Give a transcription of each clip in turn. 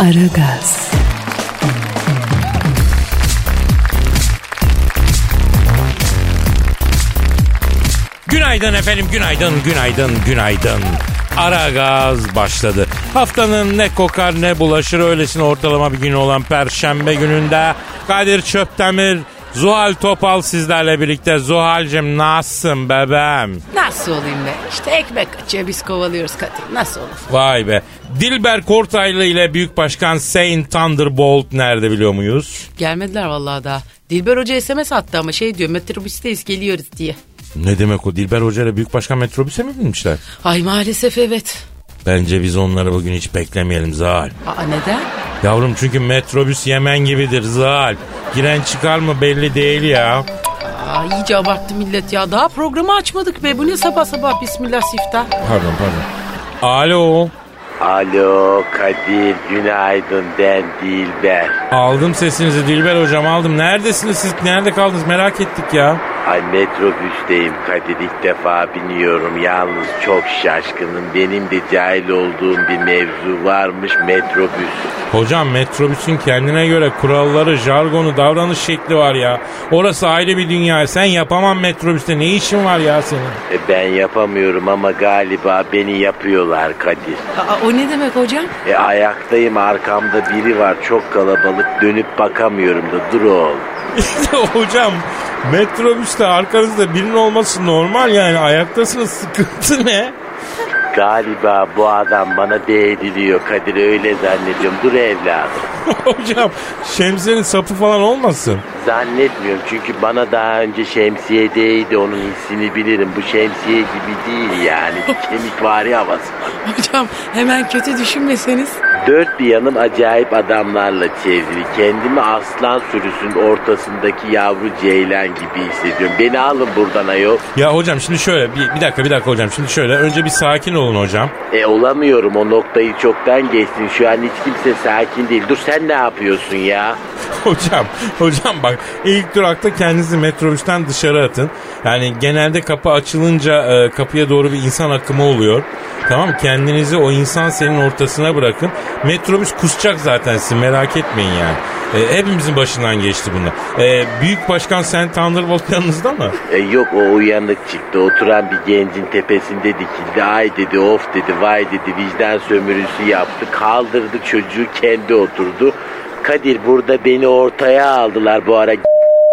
Aragaz, Günaydın efendim, günaydın, günaydın, günaydın. Ara gaz başladı. Haftanın ne kokar ne bulaşır öylesine ortalama bir gün olan Perşembe gününde Kadir Çöptemir, Zuhal Topal sizlerle birlikte. Zuhal'cim nasılsın bebeğim? Nasıl olayım be? İşte ekmek kaçıyor biz kovalıyoruz Kadir. Nasıl olur? Vay be. Dilber Kortaylı ile Büyük Başkan Saint Thunderbolt nerede biliyor muyuz? Gelmediler vallahi daha. Dilber Hoca SMS attı ama şey diyor metrobüsteyiz geliyoruz diye. Ne demek o? Dilber Hoca ile Büyük Başkan metrobüse mi binmişler? Ay maalesef evet. Bence biz onları bugün hiç beklemeyelim Zuhal. Aa neden? Yavrum çünkü metrobüs Yemen gibidir Zuhal. Giren çıkar mı belli değil ya. Aa iyice abarttı millet ya. Daha programı açmadık be. Bu ne sabah sabah bismillah siftah. Pardon pardon. Alo. Alo Kadir günaydın ben Dilber. Aldım sesinizi Dilber hocam aldım. Neredesiniz siz? Nerede kaldınız merak ettik ya. Ay metrobüsteyim Kadir ilk defa biniyorum yalnız çok şaşkınım. Benim de cahil olduğum bir mevzu varmış metrobüs. Hocam metrobüsün kendine göre kuralları, jargonu, davranış şekli var ya. Orası ayrı bir dünya. Sen yapamam metrobüste. Ne işin var ya senin? E, ben yapamıyorum ama galiba beni yapıyorlar Kadir. Aa, o ne demek hocam? E, ayaktayım arkamda biri var çok kalabalık dönüp bakamıyorum da dur oğlum. hocam metrobüste arkanızda birinin olması normal yani. Ayaktasınız sıkıntı ne? Galiba bu adam bana değdiriyor Kadir öyle zannediyorum. Dur evladım. hocam şemsiyenin sapı falan olmasın. Zannetmiyorum çünkü bana daha önce şemsiye değdi onun hissini bilirim. Bu şemsiye gibi değil yani bir kemik vari havası. Hocam hemen kötü düşünmeseniz. Dört bir yanım acayip adamlarla çevrili. Kendimi aslan sürüsünün ortasındaki yavru ceylan gibi hissediyorum. Beni alın buradan ayol. Ya hocam şimdi şöyle bir, bir dakika bir dakika hocam şimdi şöyle önce bir sakin olun hocam. E olamıyorum o noktayı çoktan geçtin. Şu an hiç kimse sakin değil. Dur sen ne yapıyorsun ya? Hocam, hocam bak ilk durakta kendinizi metrobüsten dışarı atın. Yani genelde kapı açılınca e, kapıya doğru bir insan akımı oluyor. Tamam mı? Kendinizi o insan senin ortasına bırakın. Metrobüs kusacak zaten sizi merak etmeyin yani. E, hepimizin başından geçti bunlar. E, Büyük Başkan Sen Thunderbolt yanınızda mı? E, yok o uyanık çıktı. Oturan bir gencin tepesinde dikildi. Ay dedi of dedi vay dedi vicdan sömürüsü yaptı. Kaldırdı çocuğu kendi oturdu. Kadir burada beni ortaya aldılar bu ara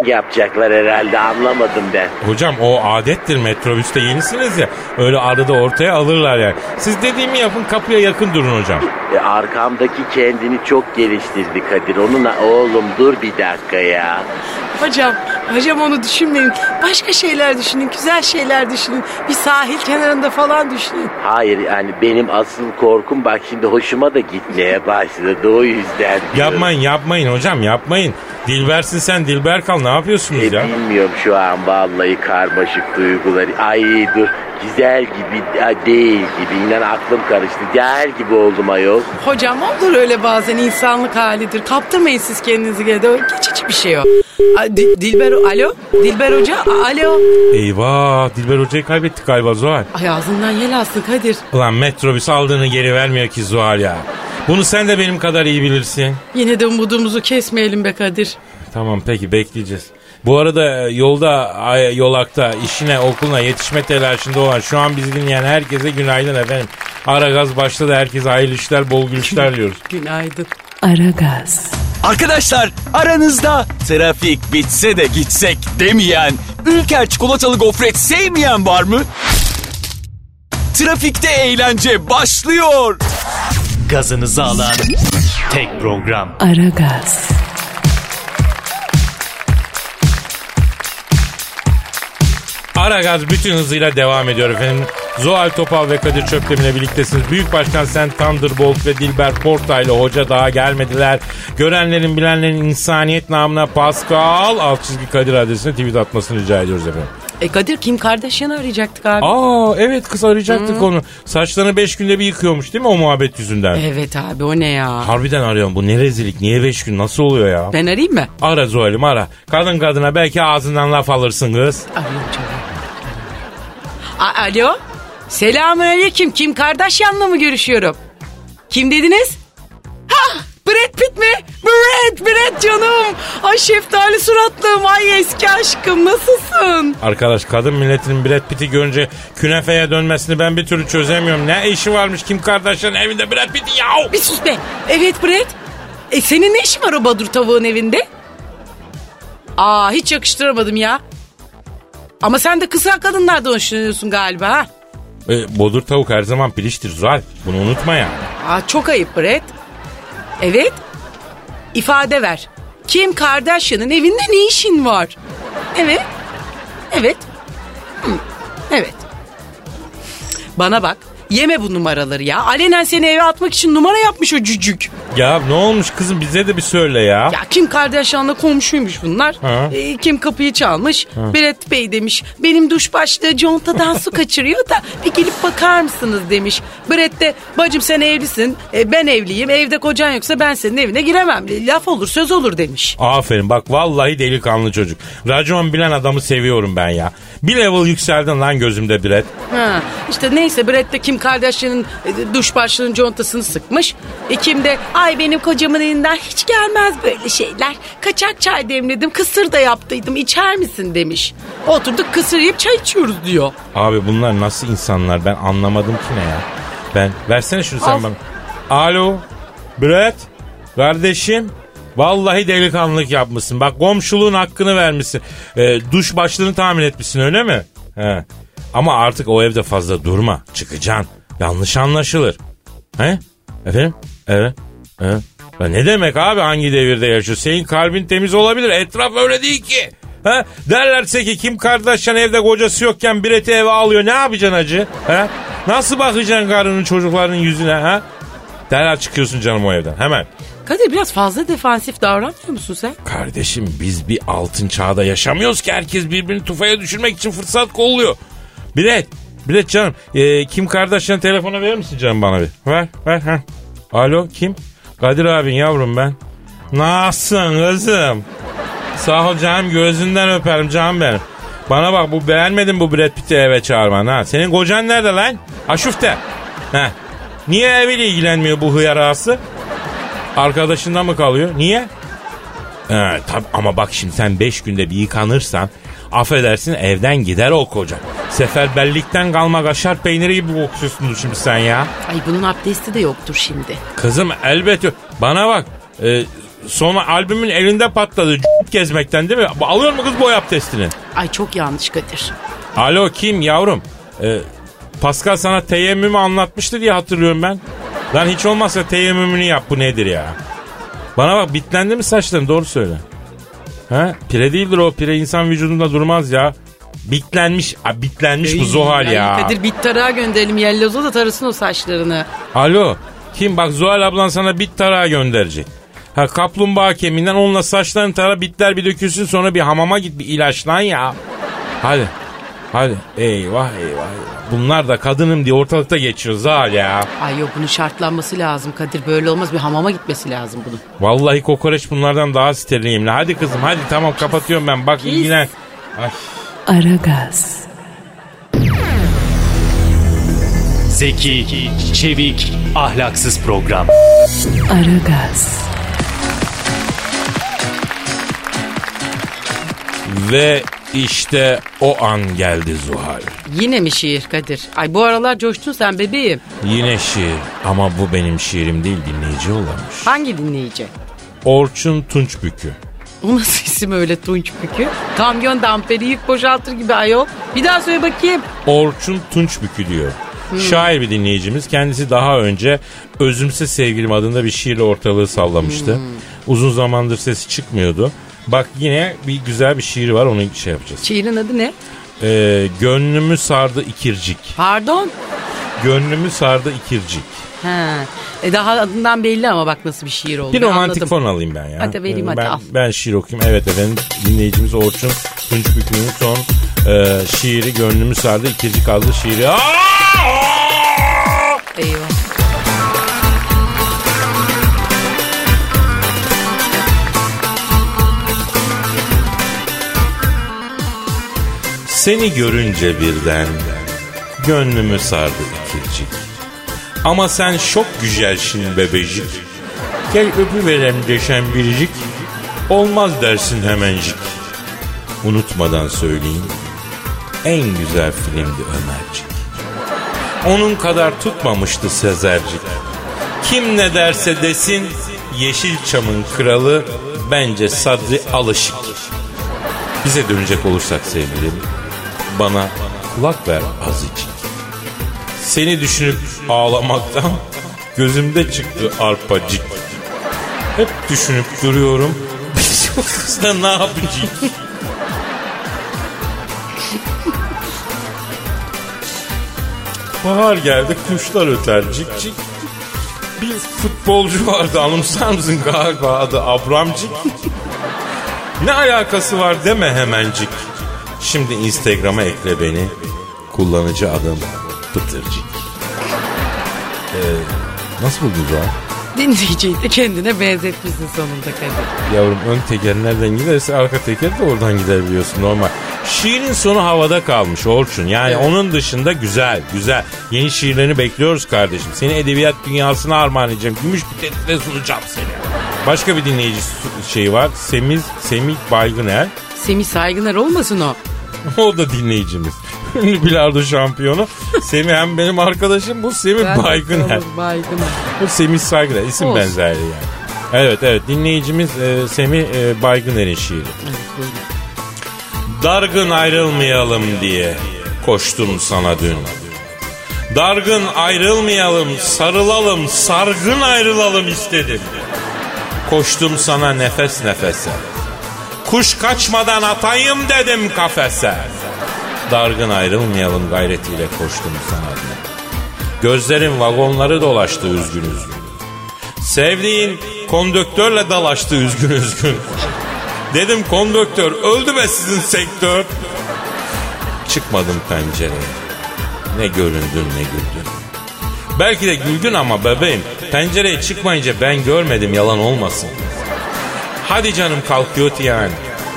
yapacaklar herhalde anlamadım ben. Hocam o adettir metrobüste yenisiniz ya. Öyle arada ortaya alırlar yani. Siz dediğimi yapın kapıya yakın durun hocam. E, arkamdaki kendini çok geliştirdi Kadir. Onun oğlum dur bir dakika ya. Hocam, hocam onu düşünmeyin. Başka şeyler düşünün, güzel şeyler düşünün. Bir sahil kenarında falan düşünün. Hayır yani benim asıl korkum bak şimdi hoşuma da gitmeye başladı o yüzden. diyorum. Yapmayın yapmayın hocam yapmayın. Dilbersin sen Dilber kal ne yapıyorsunuz E, ya? bilmiyorum şu an vallahi karmaşık duyguları. Ay dur güzel gibi değil gibi. İnan aklım karıştı. Gel gibi oldum ayol. Hocam olur öyle bazen insanlık halidir. Kaptırmayın siz kendinizi gene de. Geçici bir şey o. A, Di- Dilber, alo? Dilber Hoca, alo? Eyvah Dilber hocayı kaybettik galiba Zuhal. Ay ağzından yel alsın Kadir. Ulan metrobüs aldığını geri vermiyor ki Zuhal ya. Bunu sen de benim kadar iyi bilirsin. Yine de umudumuzu kesmeyelim be Kadir. Tamam peki bekleyeceğiz. Bu arada e, yolda, yolakta, işine, okuluna yetişme telaşında olan şu an bizi dinleyen herkese günaydın efendim. Ara gaz başladı. Herkese hayırlı işler, bol gülüşler diyoruz. Günaydın. Aragaz, Arkadaşlar aranızda trafik bitse de gitsek demeyen, Ülker çikolatalı gofret sevmeyen var mı? Trafikte eğlence başlıyor. Gazınızı alan tek program. Aragaz, Ara gaz bütün hızıyla devam ediyor efendim. Zuhal Topal ve Kadir Çöptemir'le birliktesiniz. Büyük Başkan Sen Thunderbolt ve Dilber Porta ile hoca daha gelmediler. Görenlerin bilenlerin insaniyet namına Pascal alt çizgi Kadir adresine tweet atmasını rica ediyoruz efendim. E Kadir Kim Kardashian'ı arayacaktık abi. Aa evet kız arayacaktık onu. Saçlarını 5 günde bir yıkıyormuş değil mi o muhabbet yüzünden? Evet abi o ne ya? Harbiden arıyorum bu ne rezillik niye 5 gün nasıl oluyor ya? Ben arayayım mı? Ara Zuhal'im ara. Kadın kadına belki ağzından laf alırsın kız. Arıyorum canım. Alo. Selamun aleyküm. Kim Kardashian'la mı görüşüyorum? Kim dediniz? Ha Brad Pitt mi? Brad, Brad canım. Ay şeftali suratlım. Ay eski aşkım nasılsın? Arkadaş kadın milletinin Brad Pitt'i görünce künefeye dönmesini ben bir türlü çözemiyorum. Ne işi varmış Kim Kardashian evinde Brad Pitt'in ya? Bir sus be. Evet Brad. E senin ne işin var o Badur tavuğun evinde? Aa hiç yakıştıramadım ya. Ama sen de kısa kadınlardan hoşlanıyorsun galiba ha? E, bodur tavuk her zaman piliştir Zuhal. Bunu unutma yani. Aa çok ayıp Brad. Evet. İfade ver. Kim Kardashian'ın evinde ne işin var? Evet. Evet. Evet. Bana bak. Yeme bu numaraları ya. Alenen seni eve atmak için numara yapmış o cücük. Ya ne olmuş kızım bize de bir söyle ya. Ya Kim Kardashian'la komşuymuş bunlar. Ha. Ee, kim kapıyı çalmış. Brad Bey demiş. Benim duş başlığı contadan su kaçırıyor da bir gelip bakar mısınız demiş. Brad de bacım sen evlisin. e, ben evliyim. Evde kocan yoksa ben senin evine giremem. Laf olur söz olur demiş. Aferin bak vallahi delikanlı çocuk. Racon bilen adamı seviyorum ben ya. Bir level yükseldin lan gözümde Brad. Ha, işte neyse Brad de Kim Kardashian'ın e, duş başlığının contasını sıkmış. E, Kim de ay benim kocamın elinden hiç gelmez böyle şeyler. Kaçak çay demledim kısır da yaptıydım içer misin demiş. Oturduk kısır yiyip çay içiyoruz diyor. Abi bunlar nasıl insanlar ben anlamadım ki ne ya. Ben versene şunu sen Al. bana. Alo Brad kardeşim vallahi delikanlılık yapmışsın. Bak komşuluğun hakkını vermişsin. Ee, duş başlığını tahmin etmişsin öyle mi? He. Ama artık o evde fazla durma. Çıkacaksın. Yanlış anlaşılır. He? Efendim? Evet. Evet. Ya ne demek abi hangi devirde yaşıyor? Senin kalbin temiz olabilir. Etraf öyle değil ki. Ha? Derlerse ki Kim Kardashian evde kocası yokken bileti eve alıyor. Ne yapacaksın acı? Ha? Nasıl bakacaksın karının çocuklarının yüzüne? Ha? Derhal çıkıyorsun canım o evden hemen. Kadir biraz fazla defansif davranmıyor musun sen? Kardeşim biz bir altın çağda yaşamıyoruz ki herkes birbirini tufaya düşürmek için fırsat kolluyor. Bilet, bilet canım. Ee, Kim Kardashian telefonu verir misin canım bana bir? Ver, ver. Ha. Alo kim? Kadir abin yavrum ben. Nasılsın kızım? Sağ ol canım gözünden öperim canım benim. Bana bak bu beğenmedin bu Brad Pitt'i eve çağırman ha. Senin kocan nerede lan? Aşufte. Ha. Niye eviyle ilgilenmiyor bu hıyar ağası? Arkadaşında mı kalıyor? Niye? He, tabi ama bak şimdi sen 5 günde bir yıkanırsan affedersin evden gider o koca. Seferberlikten kalma kaşar peyniri gibi kokuyorsundur şimdi sen ya. Ay bunun abdesti de yoktur şimdi. Kızım elbet yok. Bana bak. E, sonra albümün elinde patladı gezmekten değil mi? Alıyor mu kız boy abdestini? Ay çok yanlış Kadir. Alo kim yavrum? E, Pascal sana teyemmümü anlatmıştı diye hatırlıyorum ben. Lan hiç olmazsa teyemmümünü yap bu nedir ya? Bana bak bitlendi mi saçların doğru söyle. Ha? Pire değildir o pire insan vücudunda durmaz ya. Bitlenmiş, a, bitlenmiş bu Zuhal ya. Kadir bit tarağa gönderelim Yellozo da tarasın o saçlarını. Alo kim bak Zuhal ablan sana bit tarağı gönderecek. Ha kaplumbağa kemiğinden onunla saçlarını tara bitler bir dökülsün sonra bir hamama git bir ilaçlan ya. Hadi. Hadi. Eyvah eyvah. eyvah. Bunlar da kadınım diye ortalıkta geçiyor Zuhal ya. Ay yok bunun şartlanması lazım Kadir. Böyle olmaz bir hamama gitmesi lazım bunun. Vallahi kokoreç bunlardan daha steriliyim. Hadi kızım hadi tamam kapatıyorum ben. Bak ilgilen. Ay. Aragaz, Zeki, çevik, ahlaksız program. Aragaz, Ve işte o an geldi Zuhal. Yine mi şiir Kadir? Ay bu aralar coştun sen bebeğim. Yine şiir ama bu benim şiirim değil dinleyici yollamış. Hangi dinleyici? Orçun Tunçbükü. O nasıl isim öyle tunç bükü? Kamyon damperi yük boşaltır gibi ayol. Bir daha söyle bakayım. Orçun Tunçbükü diyor. Şair bir dinleyicimiz. Kendisi daha önce Özümse Sevgilim adında bir şiirle ortalığı sallamıştı. Uzun zamandır sesi çıkmıyordu. Bak yine bir güzel bir şiir var onu şey yapacağız. Şiirin adı ne? Ee, gönlümü sardı ikircik. Pardon? Gönlümü sardı ikircik. Ha. E daha adından belli ama bak nasıl bir şiir oldu. Bir romantik Anladım. fon alayım ben ya. Hadi vereyim, Ee, hadi ben, al. Ben şiir okuyayım. Evet efendim dinleyicimiz Orçun Tunç Bükü'nün son e, şiiri Gönlümü sardı ikircik adlı şiiri. Aa! Eyvah. Seni görünce birden gönlümü sardı ikircik. Ama sen çok güzelsin bebecik. Gel öpüverem deşen biricik. Olmaz dersin hemencik. Unutmadan söyleyeyim. En güzel filmdi Ömercik. Onun kadar tutmamıştı Sezercik. Kim ne derse desin Yeşilçam'ın kralı bence Sadri Alışık. Bize dönecek olursak sevgilim bana kulak ver azıcık. Seni düşünüp ağlamaktan gözümde çıktı arpacık. Hep düşünüp duruyorum. Bu kızla ne yapacağız? Bahar geldi kuşlar öter cik cik. Bir futbolcu vardı anımsar mısın galiba adı Abramcık. Ne alakası var deme hemencik. Şimdi Instagram'a ekle beni. Kullanıcı adım Pıtırcık. Ee, nasıl buldunuz o? Dinleyiciyi de kendine benzetmişsin sonunda Kadir. Yavrum ön teker nereden giderse arka teker de oradan gider biliyorsun normal. Şiirin sonu havada kalmış Orçun. Yani onun dışında güzel güzel. Yeni şiirlerini bekliyoruz kardeşim. Seni edebiyat dünyasına armağan edeceğim. Gümüş bir tetikle sunacağım seni. Başka bir dinleyici şeyi var. Semiz, Semih Baygıner. Semih Saygıner olmasın o. O da dinleyicimiz. Ünlü bilardo şampiyonu. Semih hem benim arkadaşım bu Semih Ben Baygıner. Baygıner. Bu Semih Saygıner. İsim Olsun. benzerliği yani. Evet evet dinleyicimiz e, Semih e, Baygıner'in şiiri. Dargın ayrılmayalım diye koştum sana dün. Dargın ayrılmayalım, sarılalım, sargın ayrılalım istedim. Koştum sana nefes nefese. Kuş kaçmadan atayım dedim kafese. Dargın ayrılmayalım gayretiyle koştum sana dün. Gözlerim vagonları dolaştı üzgün üzgün. Sevdiğin kondöktörle dalaştı üzgün üzgün. Dedim kondöktör öldü be sizin sektör. Çıkmadım pencereye. Ne göründün ne güldün. Belki de güldün ama bebeğim pencereye çıkmayınca ben görmedim yalan olmasın. Hadi canım kalkıyor yani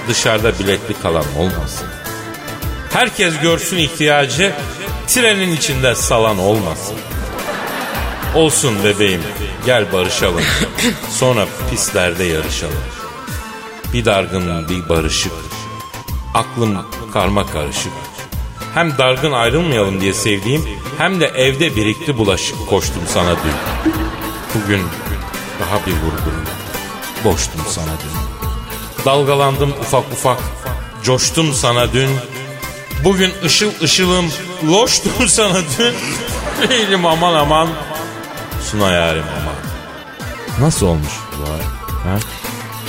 dışarıda biletli kalan olmasın. Herkes görsün ihtiyacı trenin içinde salan olmasın. Olsun bebeğim gel barışalım. Sonra pistlerde yarışalım. Bir dargın bir barışık. Aklım karma karışık. Hem dargın ayrılmayalım diye sevdiğim hem de evde birikti bulaşık koştum sana dün. Bugün daha bir vurgun. Boştum sana dün. Dalgalandım ufak ufak. Coştum sana dün. Bugün ışıl ışılım. Loştum sana dün. Değilim aman aman. Suna yarim aman. Nasıl olmuş bu ha?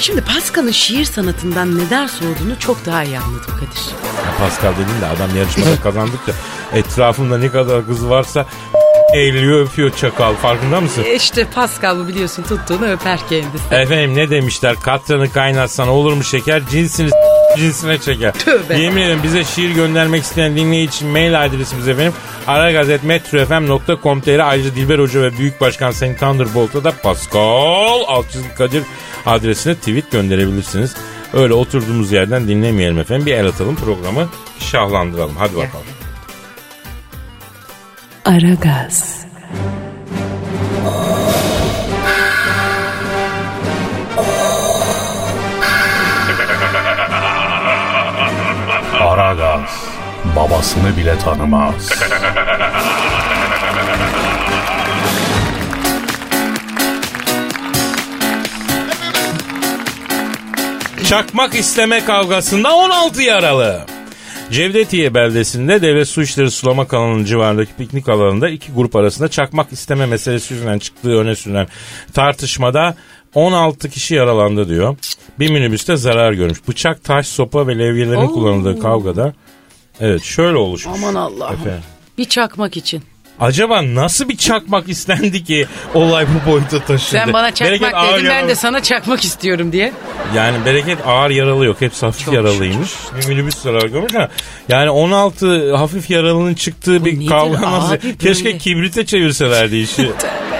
Şimdi Pascal'ın şiir sanatından neden sorduğunu çok daha iyi anladım Kadir. Ya Pascal dedin de adam yarışmada kazandıkça etrafında ne kadar kız varsa eğiliyor öpüyor çakal farkında mısın? E işte Pascal bu biliyorsun tuttuğunu öper kendisi. Efendim ne demişler katranı kaynatsan olur mu şeker cinsini cinsine çeker. Tövbe. Yemin ederim bize şiir göndermek isteyen dinleyici için mail adresimiz efendim aragazetmetrofm.com.tr ayrıca Dilber Hoca ve Büyük Başkan Sayın Thunderbolt'a da Pascal Altçızı Kadir adresine tweet gönderebilirsiniz. Öyle oturduğumuz yerden dinlemeyelim efendim. Bir el atalım programı şahlandıralım. Hadi bakalım. Aragaz, Aragaz babasını bile tanımaz. Çakmak isteme kavgasında 16 yaralı. Cevdetiye beldesinde devlet su işleri sulama kanalının civarındaki piknik alanında iki grup arasında çakmak isteme meselesi yüzünden çıktığı öne sürülen tartışmada 16 kişi yaralandı diyor. Bir minibüste zarar görmüş. Bıçak, taş, sopa ve levyelerin kullanıldığı kavgada Evet şöyle oluşmuş. Aman Allah'ım. Efendim. Bir çakmak için. Acaba nasıl bir çakmak istendi ki olay bu boyuta taşındı? Sen bana çakmak Bereket dedin ben de sana çakmak istiyorum diye. Yani bereket ağır yaralı yok. Hepsi hafif Çok yaralıymış. Bir minibüs zarar görmüş ama yani 16 hafif yaralının çıktığı bir nedir kavga nasıl? abi Keşke böyle? kibrite çevirselerdi işi.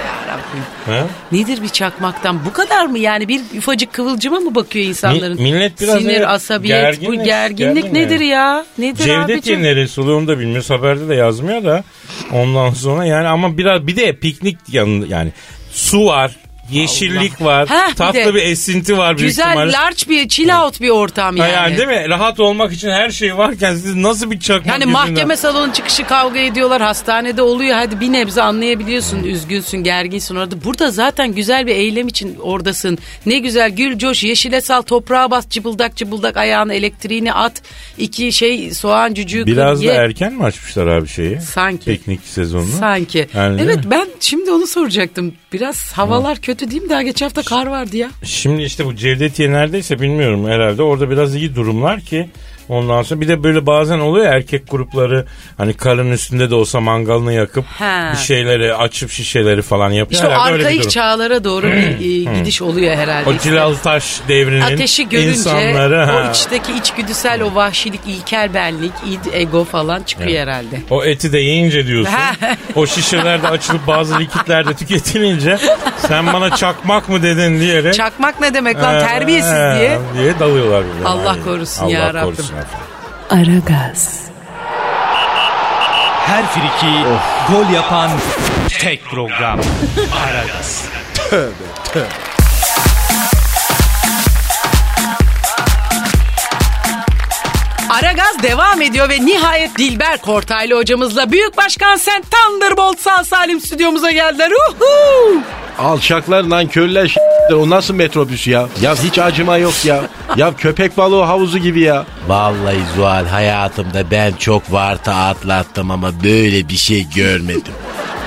Ha? Nedir bir çakmaktan bu kadar mı yani bir ufacık kıvılcıma mı bakıyor insanların? Mi- millet biraz Sinir, evet, asabiyet, bu gerginlik, gerginlik gergin nedir yani. ya? Nedir Cevdet abicim? neresi oluyor onu da bilmiyoruz. Haberde de yazmıyor da ondan sonra yani ama biraz bir de piknik yanı yani su var. Yeşillik var. Heh, bir tatlı de bir esinti var büyük Güzel, ihtimalle. large bir chill out bir ortam Ha yani. yani değil mi? Rahat olmak için her şey varken siz nasıl bir çakmak Yani yüzünden- mahkeme salonu çıkışı kavga ediyorlar. Hastanede oluyor. Hadi bir nebze anlayabiliyorsun. Üzgünsün, gerginsin orada. Burada zaten güzel bir eylem için oradasın. Ne güzel gül coş, yeşile sal, toprağa bas, cıbıldak cıbıldak ayağını elektriğini at. iki şey soğan cücüğü kır, Biraz da ye. erken mi açmışlar abi şeyi? Sanki. Piknik sezonunu. Sanki. Yani evet ben şimdi onu soracaktım. Biraz havalar kötü değil mi? Daha geçen hafta kar vardı ya. Şimdi işte bu Cevdetiye neredeyse bilmiyorum herhalde. Orada biraz iyi durumlar ki ondan sonra bir de böyle bazen oluyor ya, erkek grupları hani karın üstünde de olsa mangalını yakıp Ha. bir şeyleri açıp şişeleri falan yapıyor. İşte o Herhalde öyle bir arkaik durum. çağlara doğru bir e, gidiş oluyor herhalde. O Cilal Taş devrinin Ateşi görünce insanları ha, o içteki içgüdüsel o vahşilik, ilkel benlik, id, ego falan çıkıyor herhalde. o eti de yiyince diyorsun. o şişelerde açılıp bazı likitler de tüketilince sen bana çakmak mı dedin diyerek. Çakmak ne demek lan Ee, terbiyesiz diye. diye dalıyorlar. birbirlerine. Allah korusun Allah ya Rabbim. Efendim. Aragaz, Her friki gol yapan tek program. Aragaz. Aragaz devam ediyor ve nihayet Dilber Kortaylı hocamızla Büyük Başkan Sen Thunderbolt sağ salim stüdyomuza geldiler. Uhu! Alçaklar lan ş- o nasıl metrobüs ya? Ya hiç acıma yok ya. Ya köpek balığı havuzu gibi ya. Vallahi Zuhal hayatımda ben çok varta atlattım ama böyle bir şey görmedim.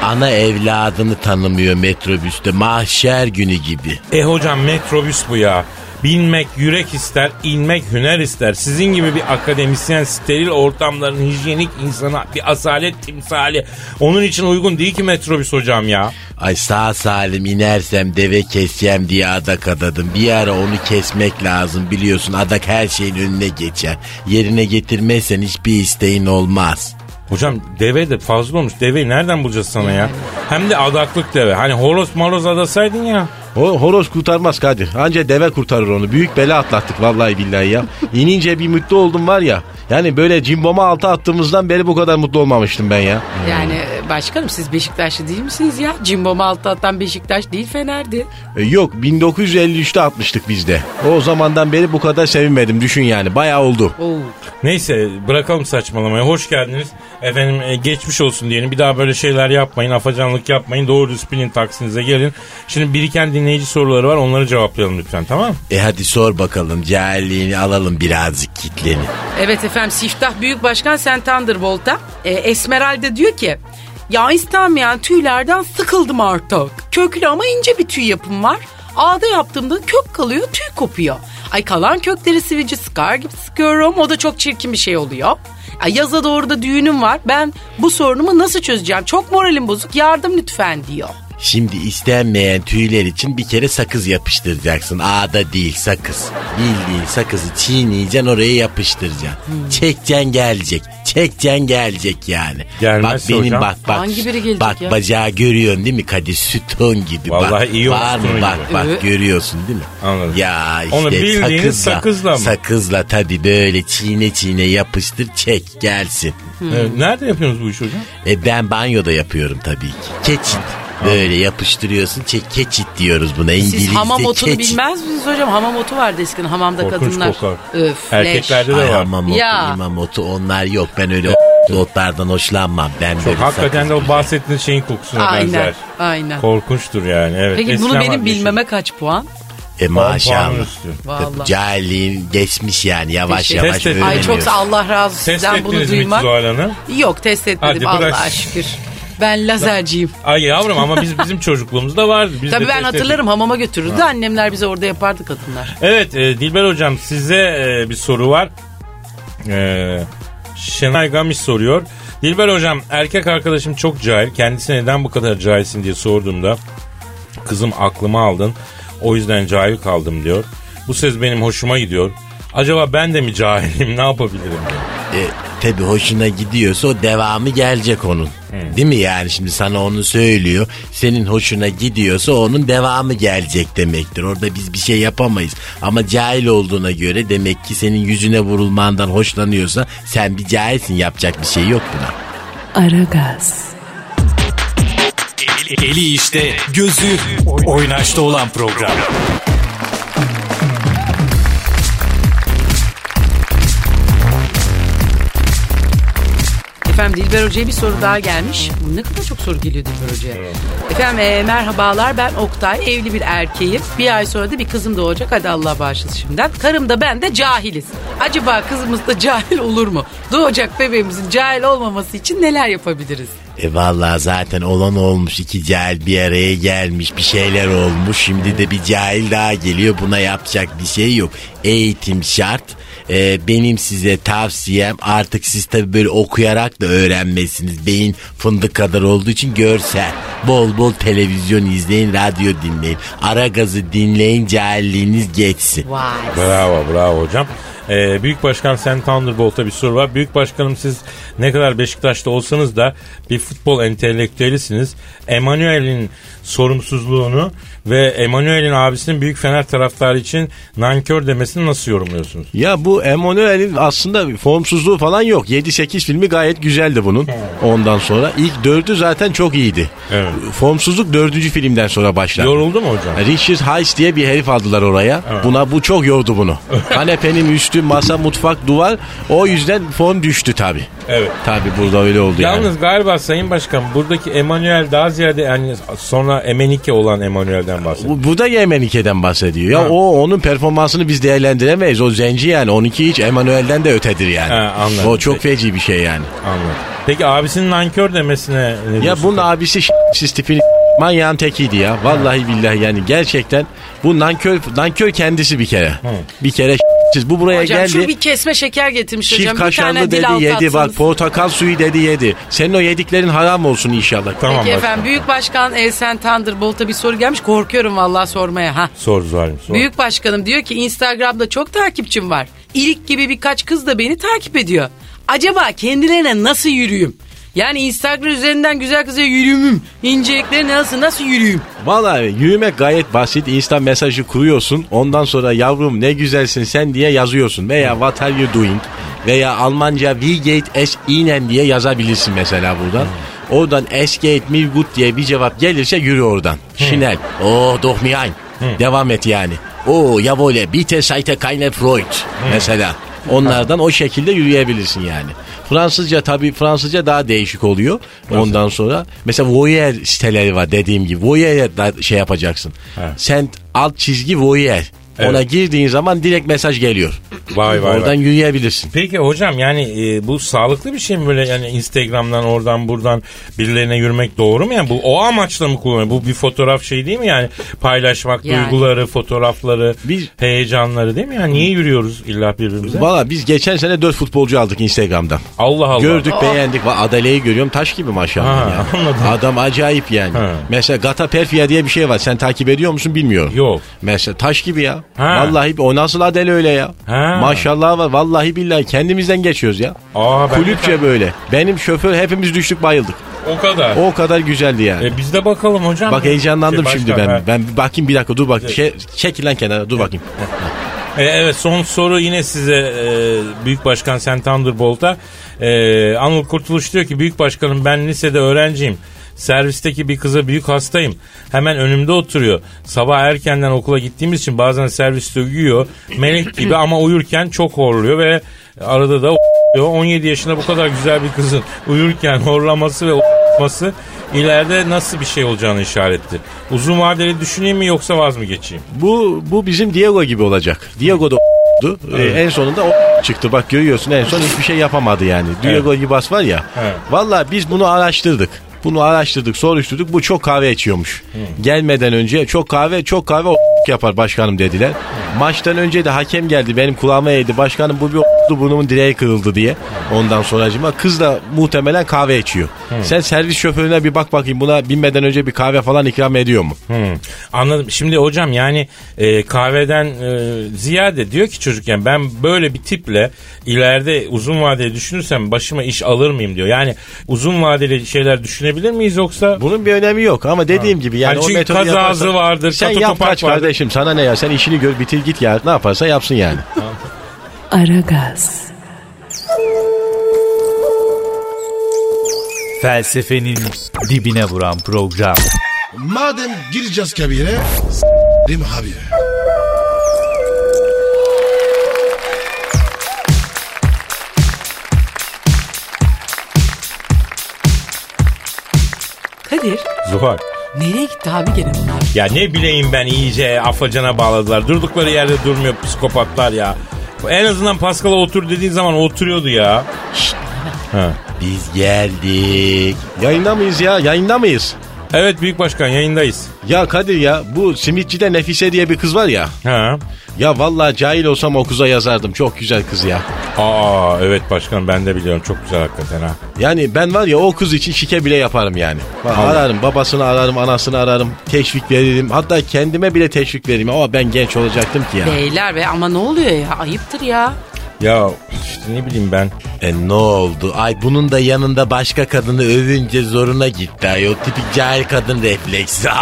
Ana evladını tanımıyor metrobüste mahşer günü gibi. E hocam metrobüs bu ya. Binmek yürek ister, inmek hüner ister. Sizin gibi bir akademisyen steril ortamların hijyenik insana bir asalet timsali. Onun için uygun değil ki metrobüs hocam ya. Ay sağ salim inersem deve keseceğim diye adak adadım. Bir ara onu kesmek lazım biliyorsun adak her şeyin önüne geçer. Yerine getirmezsen hiçbir isteğin olmaz. Hocam deve de fazla olmuş. Deveyi nereden bulacağız sana ya? Hem de adaklık deve. Hani horoz maloz adasaydın ya. O horoz kurtarmaz Kadir. Anca deve kurtarır onu. Büyük bela atlattık vallahi billahi ya. İnince bir mutlu oldum var ya. Yani böyle cimboma altı attığımızdan beri bu kadar mutlu olmamıştım ben ya. Yani başkanım siz Beşiktaşlı değil misiniz ya? Cimbom altı atan Beşiktaş değil Fener'di. E, yok 1953'te atmıştık biz de. O zamandan beri bu kadar sevinmedim düşün yani. Bayağı oldu. Oo. Neyse bırakalım saçmalamayı. Hoş geldiniz. Efendim e, geçmiş olsun diyelim. Bir daha böyle şeyler yapmayın. Afacanlık yapmayın. Doğru disiplin taksinize gelin. Şimdi biriken dinleyici soruları var. Onları cevaplayalım lütfen tamam mı? E hadi sor bakalım cahilliğini alalım birazcık kitleni. Evet efendim Siftah Büyük Başkan Sen Thunderbolt'a e, Esmeralda diyor ki ya istenmeyen tüylerden sıkıldım artık. Köklü ama ince bir tüy yapım var. Ağda yaptığımda kök kalıyor tüy kopuyor. Ay kalan kökleri sivici sıkar gibi sıkıyorum. O da çok çirkin bir şey oluyor. Ay yaza doğru da düğünüm var. Ben bu sorunumu nasıl çözeceğim? Çok moralim bozuk yardım lütfen diyor. Şimdi istenmeyen tüyler için bir kere sakız yapıştıracaksın. Ağda değil sakız. Bildiğin sakızı çiğneyeceksin oraya yapıştıracaksın. Çekeceksin gelecek. Çekeceksin gelecek yani. Gelmezse bak benim hocam? bak bak. Hangi biri gelecek bak ya? bacağı görüyorsun değil mi Kadir? Sütun gibi. Vallahi bak, iyi olmuş Var mı bak gibi. bak Evet. görüyorsun değil mi? Anladım. Ya işte Onu bildiğiniz sakızla mı? Sakızla tabii böyle çiğne çiğne yapıştır çek gelsin. E, nerede yapıyorsunuz bu işi hocam? E ben banyoda yapıyorum tabii ki. Keçit. Böyle yapıştırıyorsun. Çek, keçit diyoruz buna. İngilizce Siz hamam otunu keçit. bilmez misiniz hocam? Hamam otu vardı eskiden hamamda Korkunç kadınlar. kokar. Öf, Erkeklerde leş. de Ay var. hamam otu, Ya. imam otu onlar yok. Ben öyle otlardan hoşlanmam. Ben böyle Hakikaten de o sakız- bahsettiğiniz şeyin kokusuna Aynen, benzer. aynen. Korkunçtur yani evet. Peki bunu Eskiden benim var bir şey. bilmeme kaç puan? E puanın maşallah. üstü. Vallahi. Geçmiş yani yavaş Teşekkür- yavaş Test. Ay çok Allah razı olsun Test sizden bunu ettiniz mi duymak. Zuhal Hanım? Yok test etmedim Hadi bırak. Allah'a şükür. Ben lazerciyim. Ay yavrum ama biz bizim çocukluğumuzda vardı. Biz de Tabii ben test hatırlarım hamama götürürdü. Annemler bize orada yapardı kadınlar. Evet e, Dilber hocam size e, bir soru var. E, Şenay Gamiş soruyor. Dilber hocam erkek arkadaşım çok cahil. Kendisine neden bu kadar cahilsin diye sorduğumda kızım aklımı aldın. O yüzden cahil kaldım diyor. Bu söz benim hoşuma gidiyor. Acaba ben de mi cahilim ne yapabilirim. E, tabi hoşuna gidiyorsa o devamı gelecek onun. Değil mi yani şimdi sana onu söylüyor. Senin hoşuna gidiyorsa onun devamı gelecek demektir. Orada biz bir şey yapamayız. Ama cahil olduğuna göre demek ki senin yüzüne vurulmandan hoşlanıyorsa sen bir cahilsin yapacak bir şey yok buna. Aragaz, Eli işte, gözü oynaşta olan program. Efendim Dilber Hoca'ya bir soru daha gelmiş. Ne kadar çok soru geliyor Dilber Hoca'ya. Efendim e, merhabalar ben Oktay evli bir erkeğim. Bir ay sonra da bir kızım doğacak hadi Allah bağışlasın şimdiden. Karım da ben de cahiliz. Acaba kızımız da cahil olur mu? Doğacak bebeğimizin cahil olmaması için neler yapabiliriz? E vallahi zaten olan olmuş iki cahil bir araya gelmiş bir şeyler olmuş şimdi de bir cahil daha geliyor buna yapacak bir şey yok eğitim şart E, benim size tavsiyem artık siz tabi böyle okuyarak da öğrenmezsiniz beyin fındık kadar olduğu için görsel bol bol televizyon izleyin radyo dinleyin ara gazı dinleyin cahilliğiniz geçsin Vay. Bravo bravo hocam. Ee, Büyük Başkan Sen Thunderbolt'a bir soru var. Büyük Başkanım siz ne kadar Beşiktaş'ta olsanız da bir futbol entelektüelisiniz. Emanuel'in sorumsuzluğunu ve Emanuel'in abisinin Büyük Fener taraftarı için nankör demesini nasıl yorumluyorsunuz? Ya bu Emanuel'in aslında formsuzluğu falan yok. 7-8 filmi gayet güzeldi bunun. Ondan sonra ilk dördü zaten çok iyiydi. Evet. Formsuzluk dördüncü filmden sonra başladı. Yoruldu mu hocam? Richard Hayes diye bir herif aldılar oraya. Buna bu çok yordu bunu. Kanepenin üstü, masa, mutfak, duvar. O yüzden form düştü tabi. Evet. Tabi burada öyle oldu yani. Yalnız galiba Sayın Başkan buradaki Emanuel daha ziyade yani sonra Emenike olan Emanuel'den bahsediyor. Bu, bu da Yemenike'den bahsediyor. Ya Ha. o onun performansını biz değerlendiremeyiz. O zenci yani. 12 hiç Emanuel'den de ötedir yani. Ha, anladım. O çok feci bir şey yani. Anladım. Peki abisinin nankör demesine ne Ya bunun abisi siz tipini manyağın tekiydi ya. Vallahi billahi yani gerçekten bu nankör, nankör kendisi bir kere. Bir kere bu buraya Hocam geldi. şu bir kesme şeker getirmiş Çift hocam. Bir kaşarlı dedi yedi bak atsanız. portakal suyu dedi yedi. Senin o yediklerin haram olsun inşallah. Tamam Peki başkan. efendim Büyük Başkan Elsen Thunderbolt'a bir soru gelmiş. Korkuyorum vallahi sormaya. ha. Sor Zuhal'im sor. Büyük Başkanım diyor ki Instagram'da çok takipçim var. İlik gibi birkaç kız da beni takip ediyor. Acaba kendilerine nasıl yürüyüm? Yani Instagram üzerinden güzel kıza yürüyümüm. İncelikleri nasıl nasıl yürüyüm? Vallahi yürümek gayet basit. Insta mesajı kuruyorsun. Ondan sonra yavrum ne güzelsin sen diye yazıyorsun. Veya what are you doing? Veya Almanca wie geht es Ihnen diye yazabilirsin mesela buradan. Oradan es geht mir gut diye bir cevap gelirse yürü oradan. Schnell. Oh doch mir ein. Devam et yani. Oh jawohl bitte seite keine Freud. Mesela. Onlardan o şekilde yürüyebilirsin yani. Fransızca tabii Fransızca daha değişik oluyor. Ondan sonra mesela voyeur siteleri var dediğim gibi. Voyeur'e şey yapacaksın. Sen alt çizgi voyeur. Ona Evet. girdiğin zaman direkt mesaj geliyor. Vay vay Oradan vay. yürüyebilirsin. Peki hocam yani e, bu sağlıklı bir şey mi böyle yani Instagram'dan oradan buradan birilerine yürümek doğru mu yani bu o amaçla mı kullanıyor? Bu bir fotoğraf şey değil mi yani paylaşmak Yani. duyguları, fotoğrafları, Biz- heyecanları değil mi yani niye yürüyoruz illa birbirimize? Valla biz geçen sene 4 futbolcu aldık Instagram'dan. Allah Allah. Gördük beğendik. Va- Adale'yi görüyorum taş gibi maşallah Ha, yani. anladım. Adam acayip yani. Ha. Mesela Gata Perfia diye bir şey var. Sen takip ediyor musun bilmiyorum. Yok. Mesela taş gibi ya. Ha. Vallahi o nasıl Adele öyle ya. Ha. Maşallah var. Vallahi billahi kendimizden geçiyoruz ya. Aa, ben Kulüpçe böyle. Benim şoför hepimiz düştük bayıldık. o kadar. O kadar güzeldi yani. E, biz de bakalım hocam. Bak heyecanlandım Şey, şimdi ben. ha. Ben bakayım bir dakika dur bak. Şey, çekil lan kenara dur bakayım. E, evet son soru yine size e, Büyük Başkan Sen Thunderbolt'a. E, Anıl Kurtuluş diyor ki Büyük Başkanım ben lisede öğrenciyim. Servisteki bir kıza büyük hastayım. Hemen önümde oturuyor. Sabah erkenden okula gittiğimiz için bazen serviste uyuyor. Melek gibi ama uyurken çok horluyor ve arada da o- 17 yaşında bu kadar güzel bir kızın uyurken horlaması ve o**ması ileride nasıl bir şey olacağını işarettir. Uzun vadeli düşüneyim mi yoksa vaz mı geçeyim? Bu bu bizim Diego gibi olacak. Diego da oldu. en sonunda o çıktı. Bak görüyorsun en son hiçbir şey yapamadı yani. Diego Gibas var ya. Evet. Valla biz bunu araştırdık. Bunu araştırdık, soruşturduk. Bu çok kahve içiyormuş. Gelmeden önce çok kahve, çok kahve o yapar başkanım dediler. Maçtan önce de hakem geldi benim kulağıma eğdi. Başkanım bu bir burnumun direği kırıldı diye. Ondan sonracıma kız da muhtemelen kahve içiyor. Sen servis şoförüne bir bak bakayım buna binmeden önce bir kahve falan ikram ediyor mu? Hmm, anladım. Şimdi hocam yani e, kahveden e, ziyade diyor ki çocukken ben böyle bir tiple ileride uzun vadeli düşünürsem başıma iş alır mıyım diyor. Yani uzun vadeli şeyler düşünebilir miyiz yoksa? Bunun bir önemi yok ama dediğim gibi yani Yani o çünkü metodu kazazı yaparsan- vardır, Sen yap kaç vardır. kardeşim sana ne ya sen işini gör bitir git ya ne yaparsa yapsın yani. Aragaz, Felsefenin dibine vuran program. Madem gireceğiz kabire s**rim abi. Kadir Zuhal. nereye gitti abi gene bunlar? Ya ne bileyim ben iyice afacana bağladılar. Durdukları yerde durmuyor psikopatlar ya. En azından Pascal'a otur dediğin zaman oturuyordu ya. Ha. Biz geldik. Yayında mıyız ya yayında mıyız? Evet Büyük Başkan yayındayız. Ya Kadir ya bu simitçide Nefise diye bir kız var ya. Ha. Ya vallahi cahil olsam o kıza yazardım. Çok güzel kız ya. Aa evet başkan ben de biliyorum çok güzel hakikaten ha. Yani ben var ya o kız için şike bile yaparım yani. Bak, ararım babasını ararım anasını ararım teşvik veririm. Hatta kendime bile teşvik veririm ama ben genç olacaktım ki ya. Beyler be ama ne oluyor ya ayıptır ya. Ya işte ne bileyim ben. E ne oldu? Ay bunun da yanında başka kadını övünce zoruna gitti. Ay o tipik cahil kadın refleksi.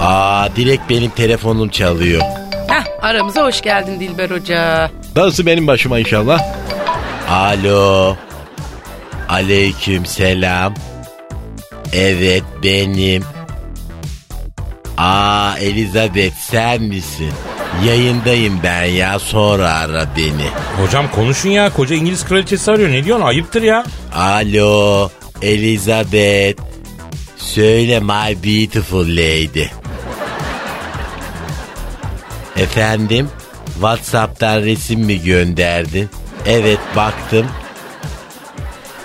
Aa direkt benim telefonum çalıyor. Heh aramıza hoş geldin Dilber Hoca. Darısı benim başıma inşallah. Alo. Aleyküm selam. Evet benim. Aa Elizabeth sen misin? Yayındayım ben ya sonra ara beni. Hocam konuşun ya koca İngiliz kraliçesi arıyor ne diyorsun ayıptır ya. Alo Elizabeth. Söyle my beautiful lady. Efendim? Whatsapp'tan resim mi gönderdin? Evet baktım.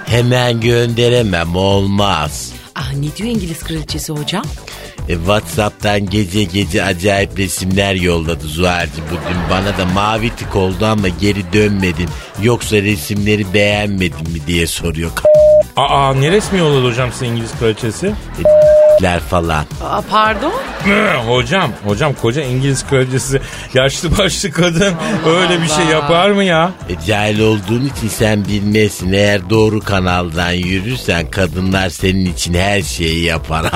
Hemen gönderemem olmaz. Ah ne diyor İngiliz kraliçesi hocam? E, Whatsapp'tan gece gece acayip resimler yolladı Zuhal'cığım. Bugün bana da mavi tık oldu ama geri dönmedin. Yoksa resimleri beğenmedin mi diye soruyor. Aa ne resmi yolladı hocam size İngiliz kraliçesi? K***ler falan. Aa, pardon? hocam hocam koca İngiliz kraliçesi yaşlı başlı kadın öyle bir şey yapar mı ya? E, cahil olduğun için sen bilmezsin. Eğer doğru kanaldan yürürsen kadınlar senin için her şeyi yapar.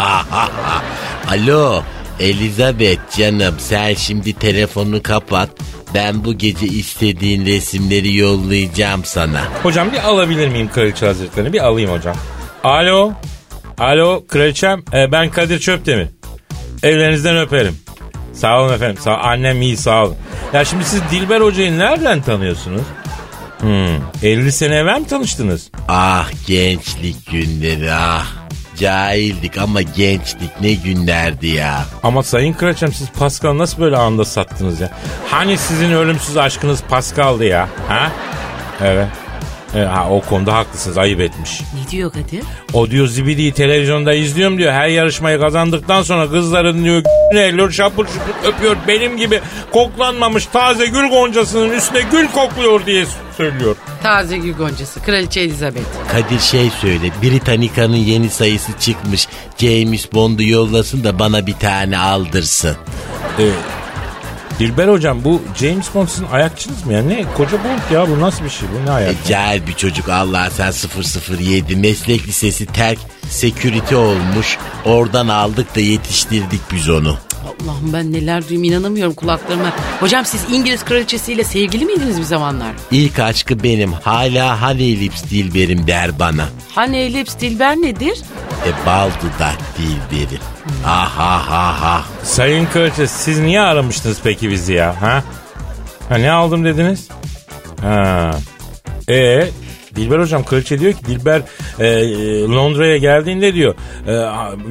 Alo Elizabeth canım sen şimdi telefonu kapat. Ben bu gece istediğin resimleri yollayacağım sana. Hocam bir alabilir miyim kraliçe hazretlerini bir alayım hocam. Alo alo kraliçem e, ben Kadir Çöptemir. Ellerinizden öperim. Sağ olun efendim. Sağ, annem iyi sağ olun. Ya şimdi siz Dilber Hoca'yı nereden tanıyorsunuz? Hmm, 50 sene evvel mi tanıştınız? Ah gençlik günleri ah. Cahildik ama gençlik ne günlerdi ya. Ama sayın kraliçem siz Pascal'ı nasıl böyle anda sattınız ya? Hani sizin ölümsüz aşkınız Pascal'dı ya? Ha? Evet. E, ha, o konuda haklısınız ayıp etmiş. Ne diyor Kadir? O diyor zibidiyi televizyonda izliyorum diyor. Her yarışmayı kazandıktan sonra kızların diyor eliyor şapur şupur öpüyor. Benim gibi koklanmamış taze gül goncasının üstüne gül kokluyor diye söylüyor. Taze gül goncası kraliçe Elizabeth. Kadir şey söyle Britannica'nın yeni sayısı çıkmış. James Bond'u yollasın da bana bir tane aldırsın. Ee, Dilber hocam bu James Bond sizin ayakçınız mı ya? Ne koca Bond ya bu nasıl bir şey bu ne ayak? E, cahil bir çocuk Allah sen 007 meslek lisesi terk security olmuş. Oradan aldık da yetiştirdik biz onu. Allah'ım ben neler duyayım inanamıyorum kulaklarıma. Hocam siz İngiliz kraliçesiyle sevgili miydiniz bir zamanlar? İlk aşkı benim hala Honey Lips Dilberim der bana. Hani Lips Dilber nedir? E bal dudak Dilberim. Ah ah ah ah. Sayın Kraliçe siz niye aramıştınız peki bizi ya? Ha? Ha ne aldım dediniz? Ha. E Dilber hocam kraliçe diyor ki Dilber e, e, Londra'ya geldiğinde diyor e,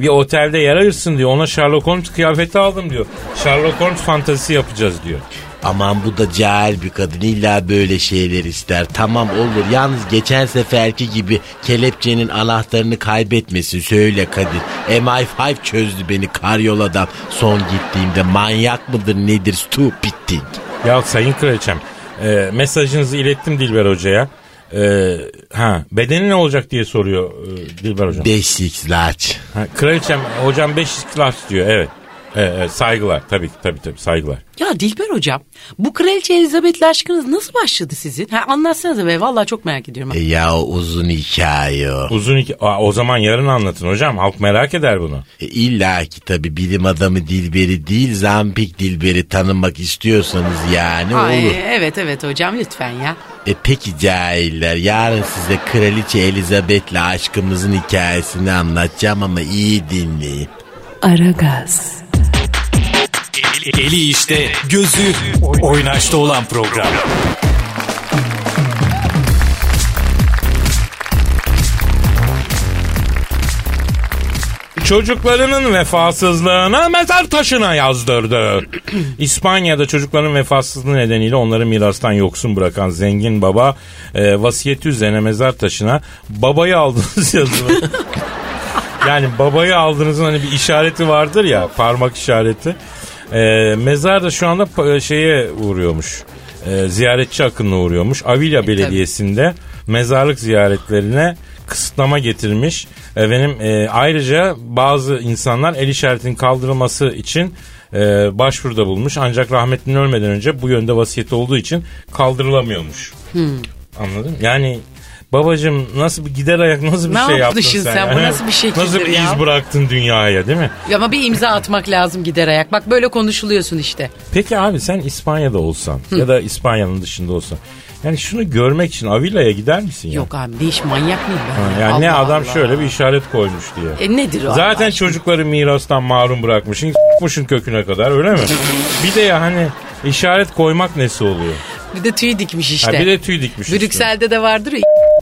bir otelde yer ayırsın diyor. Ona Sherlock Holmes kıyafeti aldım diyor. Sherlock Holmes fantazisi yapacağız diyor. Aman bu da cahil bir kadın illa böyle şeyler ister. Tamam olur yalnız geçen seferki gibi kelepçenin anahtarını kaybetmesin söyle Kadir. MI5 çözdü beni karyoladan son gittiğimde manyak mıdır nedir stupid thing. Ya sayın kraliçem e, mesajınızı ilettim Dilber Hoca'ya. E, ha bedeni ne olacak diye soruyor e, Dilber Hocam. Basics large. Ha, kraliçem hocam 5 istiklal diyor evet. Evet, evet, saygılar tabii ki tabii tabii saygılar. Ya Dilber hocam bu kraliçe Elizabeth'le aşkınız nasıl başladı sizin? Ha, anlatsanıza be vallahi çok merak ediyorum. E ya uzun hikaye o. Uzun. Aa, o zaman yarın anlatın hocam halk merak eder bunu. E, İlla ki tabi bilim adamı Dilber'i değil Zampik Dilber'i tanımak istiyorsanız yani Ay, olur. evet evet hocam lütfen ya. E peki cahiller yarın size Kraliçe Elizabeth'le aşkımızın hikayesini anlatacağım ama iyi dinleyin. Aragaz, Eli işte, gözü oynaşta olan program. Çocuklarının vefasızlığına mezar taşına yazdırdı. İspanya'da çocukların vefasızlığı nedeniyle onları mirastan yoksun bırakan zengin baba e, vasiyeti üzerine mezar taşına babayı aldınız yazılı. yani babayı aldığınızın hani bir işareti vardır ya parmak işareti. E, mezar da şu anda pa- şeye uğruyormuş. E, ziyaretçi akınına uğruyormuş. Avilya Belediyesi'nde mezarlık ziyaretlerine kısıtlama getirmiş. Efendim e, ayrıca bazı insanlar el işaretinin kaldırılması için e, başvuruda bulmuş. Ancak rahmetlinin ölmeden önce bu yönde vasiyeti olduğu için kaldırılamıyormuş. Anladın? Yani babacım nasıl bir gider ayak nasıl bir Ne şey yaptın sen? sen? Bu nasıl bir şekildir Nasıl bir ya? iz bıraktın dünyaya değil mi? Ama bir imza atmak lazım gider ayak. Bak böyle konuşuluyorsun işte. Peki abi sen İspanya'da olsan ya da İspanya'nın dışında olsan yani şunu görmek için Avilla'ya gider misin ya? Yok abi ne iş manyak mıyım ben? Ha, ya? Yani ne Allah adam Allah. şöyle bir işaret koymuş diye. E nedir o? Zaten Allah çocukları mirastan mahrum bırakmışsın. s**mışın köküne kadar öyle mi? bir de ya hani işaret koymak nesi oluyor? Bir de tüy dikmiş işte. Ha, bir de tüy dikmiş. Brüksel'de de vardır ya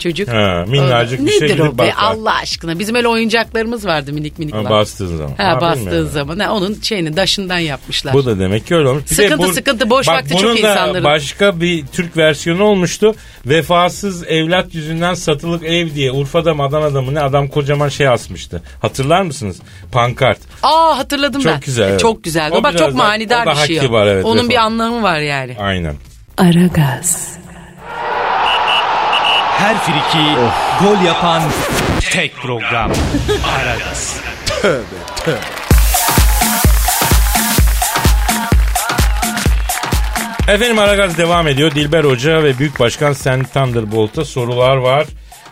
çocuk. Ha, minnacık O- bir şey Nedir o be bakar. Allah aşkına? Bizim öyle oyuncaklarımız vardı minik minik. Ha, bastığın zaman. Ha, Ha, bastığın zaman. Ha, onun şeyini daşından yapmışlar. Bu da demek ki öyle olmuş. Bir Sıkıntı, sıkıntı, boş bak, vakti çok bunun da insanların. başka bir Türk versiyonu olmuştu. Vefasız evlat yüzünden satılık ev diye Urfa'da mı Adana'da mı ne adam kocaman şey asmıştı. Hatırlar mısınız? Pankart. Aa hatırladım Çok ben. güzel, evet. Çok güzel. O bak çok manidar bir şey. o. kibar, evet, Onun vefa. bir anlamı var yani. Aynen. Aragaz, Her friki gol yapan tek program. Aragaz. Efendim Aragaz devam ediyor. Dilber Hoca ve Büyük Başkan Sen Thunderbolt'a sorular var.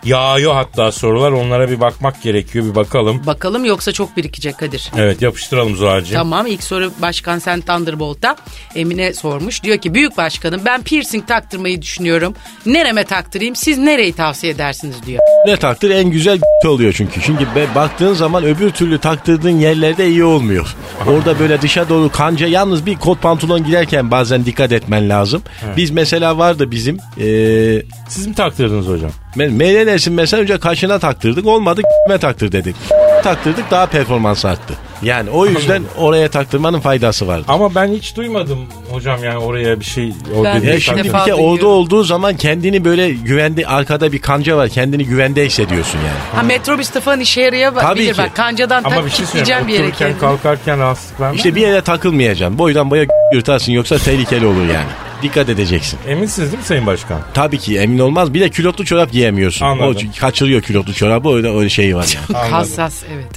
Yağıyor hatta sorular. Onlara bir bakmak gerekiyor. Bir bakalım. Bakalım yoksa çok birikecek Kadir. Evet yapıştıralım Zuhal'cığım. Tamam ilk soru Başkan Sen Thunderbolt'ta Emine sormuş. Diyor ki büyük başkanım ben piercing taktırmayı düşünüyorum. Nereme taktırayım siz nereyi tavsiye edersiniz diyor. Ne taktır en güzel oluyor çünkü. Çünkü be, baktığın zaman öbür türlü taktırdığın yerlerde iyi olmuyor. Orada böyle dışa doğru kanca yalnız bir kot pantolon giderken bazen dikkat etmen lazım. Biz mesela vardı bizim eee Siz mi taktırdınız hocam? Meylenesin mesela önce kaşına taktırdık olmadı me taktır dedik. Taktırdık daha performans arttı. Yani o yüzden oraya taktırmanın faydası vardı. Ama ben hiç duymadım hocam yani oraya bir şey. O Ben Ya şimdi bir kere orada olduğu zaman kendini böyle güvende arkada bir kanca var kendini güvende hissediyorsun yani. Ha metrobüs falan işe yarayabilir. Tabii ki. Bak kancadan Ama tak bir şey söyleyeyim. bir yere Otururken kendini. kalkarken rahatsızlık var mı? İşte bir yere takılmayacaksın. Boydan boya yırtarsın yoksa tehlikeli olur yani. Dikkat edeceksin. Eminsiniz değil mi Sayın Başkan? Tabii ki emin olmaz. Bir de külotlu çorap giyemiyorsun. Anladım. O kaçırıyor külotlu çorabı öyle, öyle şey var yani. Hassas evet.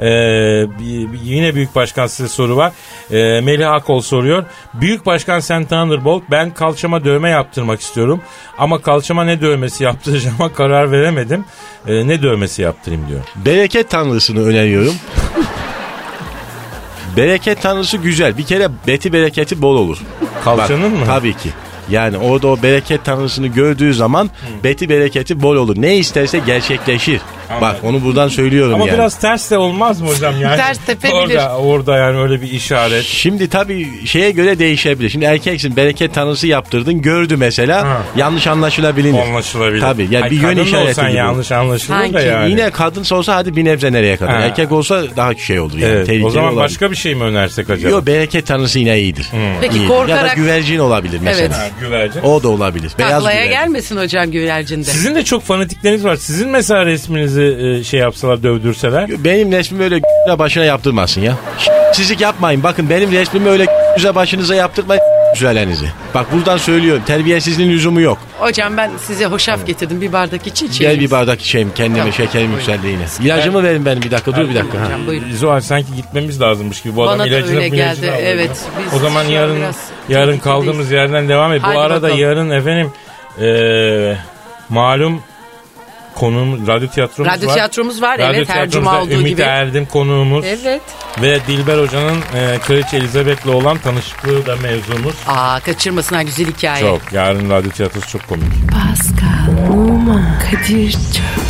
Ee, yine Büyük Başkan size soru var. Ee, Melih Akol soruyor. Büyük Başkan Sen Thunderbolt ben kalçama dövme yaptırmak istiyorum. Ama kalçama ne dövmesi yaptıracağıma karar veremedim. Ee, ne dövmesi yaptırayım diyor. Bereket tanrısını öneriyorum. Bereket tanrısı güzel. Bir kere beti bereketi bol olur. Kalçanın mı? Tabii ki. Yani orada o bereket tanrısını gördüğü zaman beti bereketi bol olur. Ne isterse gerçekleşir. Bak onu buradan söylüyorum Ama yani. biraz ters de olmaz mı hocam yani? Ters tepebilir. Orada, orada yani öyle bir işaret. Şimdi tabii şeye göre değişebilir. Şimdi erkeksin bereket tanısı yaptırdın gördü mesela Ha. yanlış anlaşılabilir. Anlaşılabilir. Tabii yani Ay, bir yön kadın da işareti olsan gibi. yanlış anlaşılır da Sanki yani. Yine kadınsa olsa hadi bir nebze nereye kadar. Ha. Erkek olsa daha şey olur yani. Evet, o zaman olabilir. başka bir şey mi önersek acaba? Yok bereket tanrısı yine iyidir. Peki İyidir. Ya da korkarak- güvercin olabilir mesela. Evet. Ha, güvercin. O da olabilir. Beyaz Taklaya güvercin. gelmesin hocam güvercinde. Sizin de çok fanatikleriniz var. Sizin mesela resminizi e, şey yapsalar dövdürseler. Benim resmimi öyle güzel başına yaptırmasın ya. Sizlik yapmayın. Bakın benim resmimi öyle güzel başınıza yaptırmayın güzelenizi. Bak buradan söylüyorum. Terbiyesizliğin lüzumu yok. Hocam ben size hoşaf getirdim bir bardak için Gel içeyim. bir bardak içeyim. Kendime Tamam. şekerim Buyurun. yükseldi yine. İlacımı verin benim bir dakika. Dur bir dakika. Hocam buyurun. Zuhal sanki gitmemiz lazımmış gibi. Bu Bana adam da ilacını öyle geldi, alıyor. evet. Biz O zaman yarın yarın kaldığımız yerden devam et. Bu arada bakalım. yarın efendim e, malum konuğum radyo tiyatromuz Radyo var. tiyatromuz var, Radyo evet, her cuma olduğu Ümit gibi. Erdim konuğumuz. Evet. Ve Dilber Hoca'nın e, Kraliçe Elizabeth'le olan tanışıklığı da mevzumuz. Aa kaçırmasın ha güzel hikaye. Çok. Yarın radyo tiyatrosu çok komik. Pascal, Oman, Kadir çok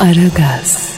Aragaz.